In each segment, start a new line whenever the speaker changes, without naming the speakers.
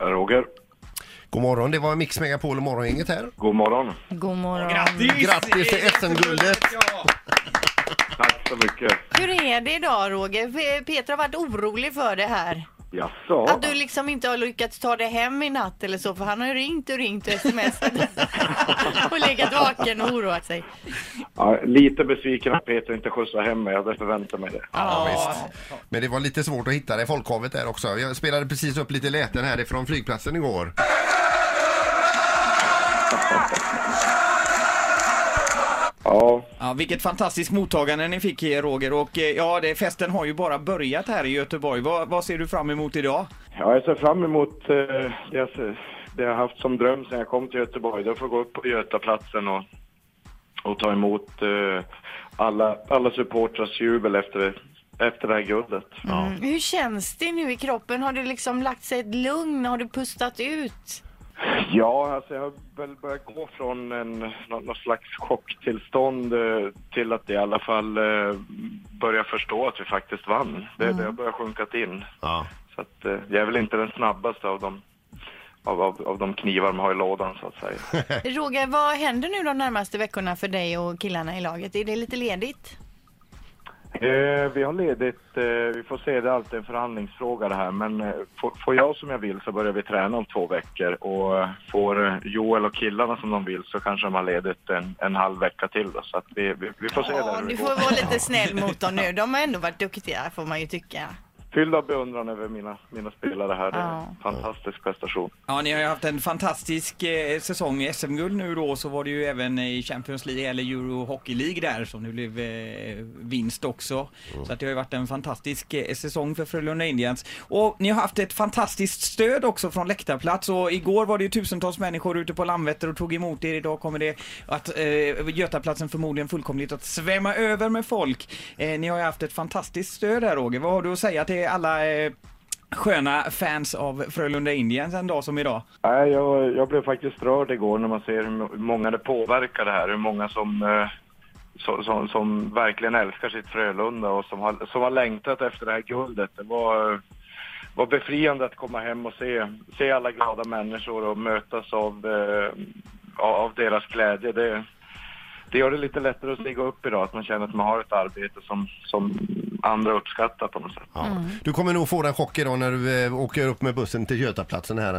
Roger.
God morgon, det var Mix Megapol och Morgongänget här.
God morgon.
God morgon.
Grattis till SM-guldet!
Tack så mycket.
Hur är det idag Roger? Pe- Peter har varit orolig för det här.
Jaså?
Att du liksom inte har lyckats ta dig hem i natt eller så, för han har ju ringt och ringt och smsat och legat vaken och oroat sig.
Ja, lite besviken att Peter inte skjutsade hem mig. Jag hade förväntat mig det.
Ja, visst. Men det var lite svårt att hitta det i folkhavet där också. Jag spelade precis upp lite läten härifrån flygplatsen igår.
Ja,
Ja, vilket fantastiskt mottagande ni fick Roger och eh, ja, det, festen har ju bara börjat här i Göteborg. Vad, vad ser du fram emot idag?
ja jag ser fram emot eh, det, jag, det jag haft som dröm sedan jag kom till Göteborg. Då får jag gå upp på Götaplatsen och, och ta emot eh, alla, alla supportrars jubel efter, efter det här guldet.
Mm. Hur känns det nu i kroppen? Har det liksom lagt sig ett lugn? Har du pustat ut?
Ja, alltså jag har väl börjat gå från en, någon, någon slags chocktillstånd eh, till att i alla fall eh, börja förstå att vi faktiskt vann. Det, det har börjat sjunkat in.
Ja.
Så att eh, jag är väl inte den snabbaste av de, av, av, av de knivar man har i lådan så att säga.
Roger, vad händer nu de närmaste veckorna för dig och killarna i laget? Är det lite ledigt?
Eh, vi har ledigt, eh, vi får se, det är alltid en förhandlingsfråga det här, men eh, får, får jag som jag vill så börjar vi träna om två veckor och eh, får eh, Joel och killarna som de vill så kanske de har ledigt en, en halv vecka till då, så att vi, vi, vi får se
Ja,
där
du
går.
får vara lite snäll mot dem nu. De har ändå varit duktiga får man ju tycka.
Fylld av beundran över mina, mina spelare här, det är
Ja.
en fantastisk prestation.
Ja, ni har ju haft en fantastisk eh, säsong i SM-guld nu då, så var det ju även i Champions League eller Euro Hockey League där som det blev eh, vinst också. Så att det har ju varit en fantastisk eh, säsong för Frölunda Indians. Och ni har haft ett fantastiskt stöd också från läktarplats och igår var det ju tusentals människor ute på Landvetter och tog emot er. Idag kommer det att eh, Götaplatsen förmodligen fullkomligt att svämma över med folk. Eh, ni har ju haft ett fantastiskt stöd här Roger. Vad har du att säga till Eh, alla eh, sköna fans av Frölunda Indians en dag som idag?
Nej, jag, jag blev faktiskt rörd igår när man ser hur många det påverkar det här, hur många som, eh, som, som, som verkligen älskar sitt Frölunda och som har, som har längtat efter det här guldet. Det var, var befriande att komma hem och se, se alla glada människor och mötas av, av av deras glädje. Det, det gör det lite lättare att stiga upp idag, att man känner att man har ett arbete som, som andra uppskattar på något sätt.
Ja. Du kommer nog få den chock idag när du eh, åker upp med bussen till Götaplatsen här.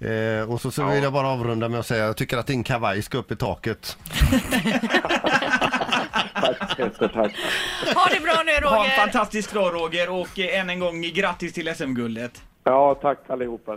Eh, och så, så vill jag bara avrunda med att säga jag tycker att din kavaj ska upp i taket.
Tack Peter, tack.
Ha det bra nu
Ha en
Roger!
fantastisk dag Roger och eh, än en gång grattis till SM-guldet.
Ja, tack allihopa.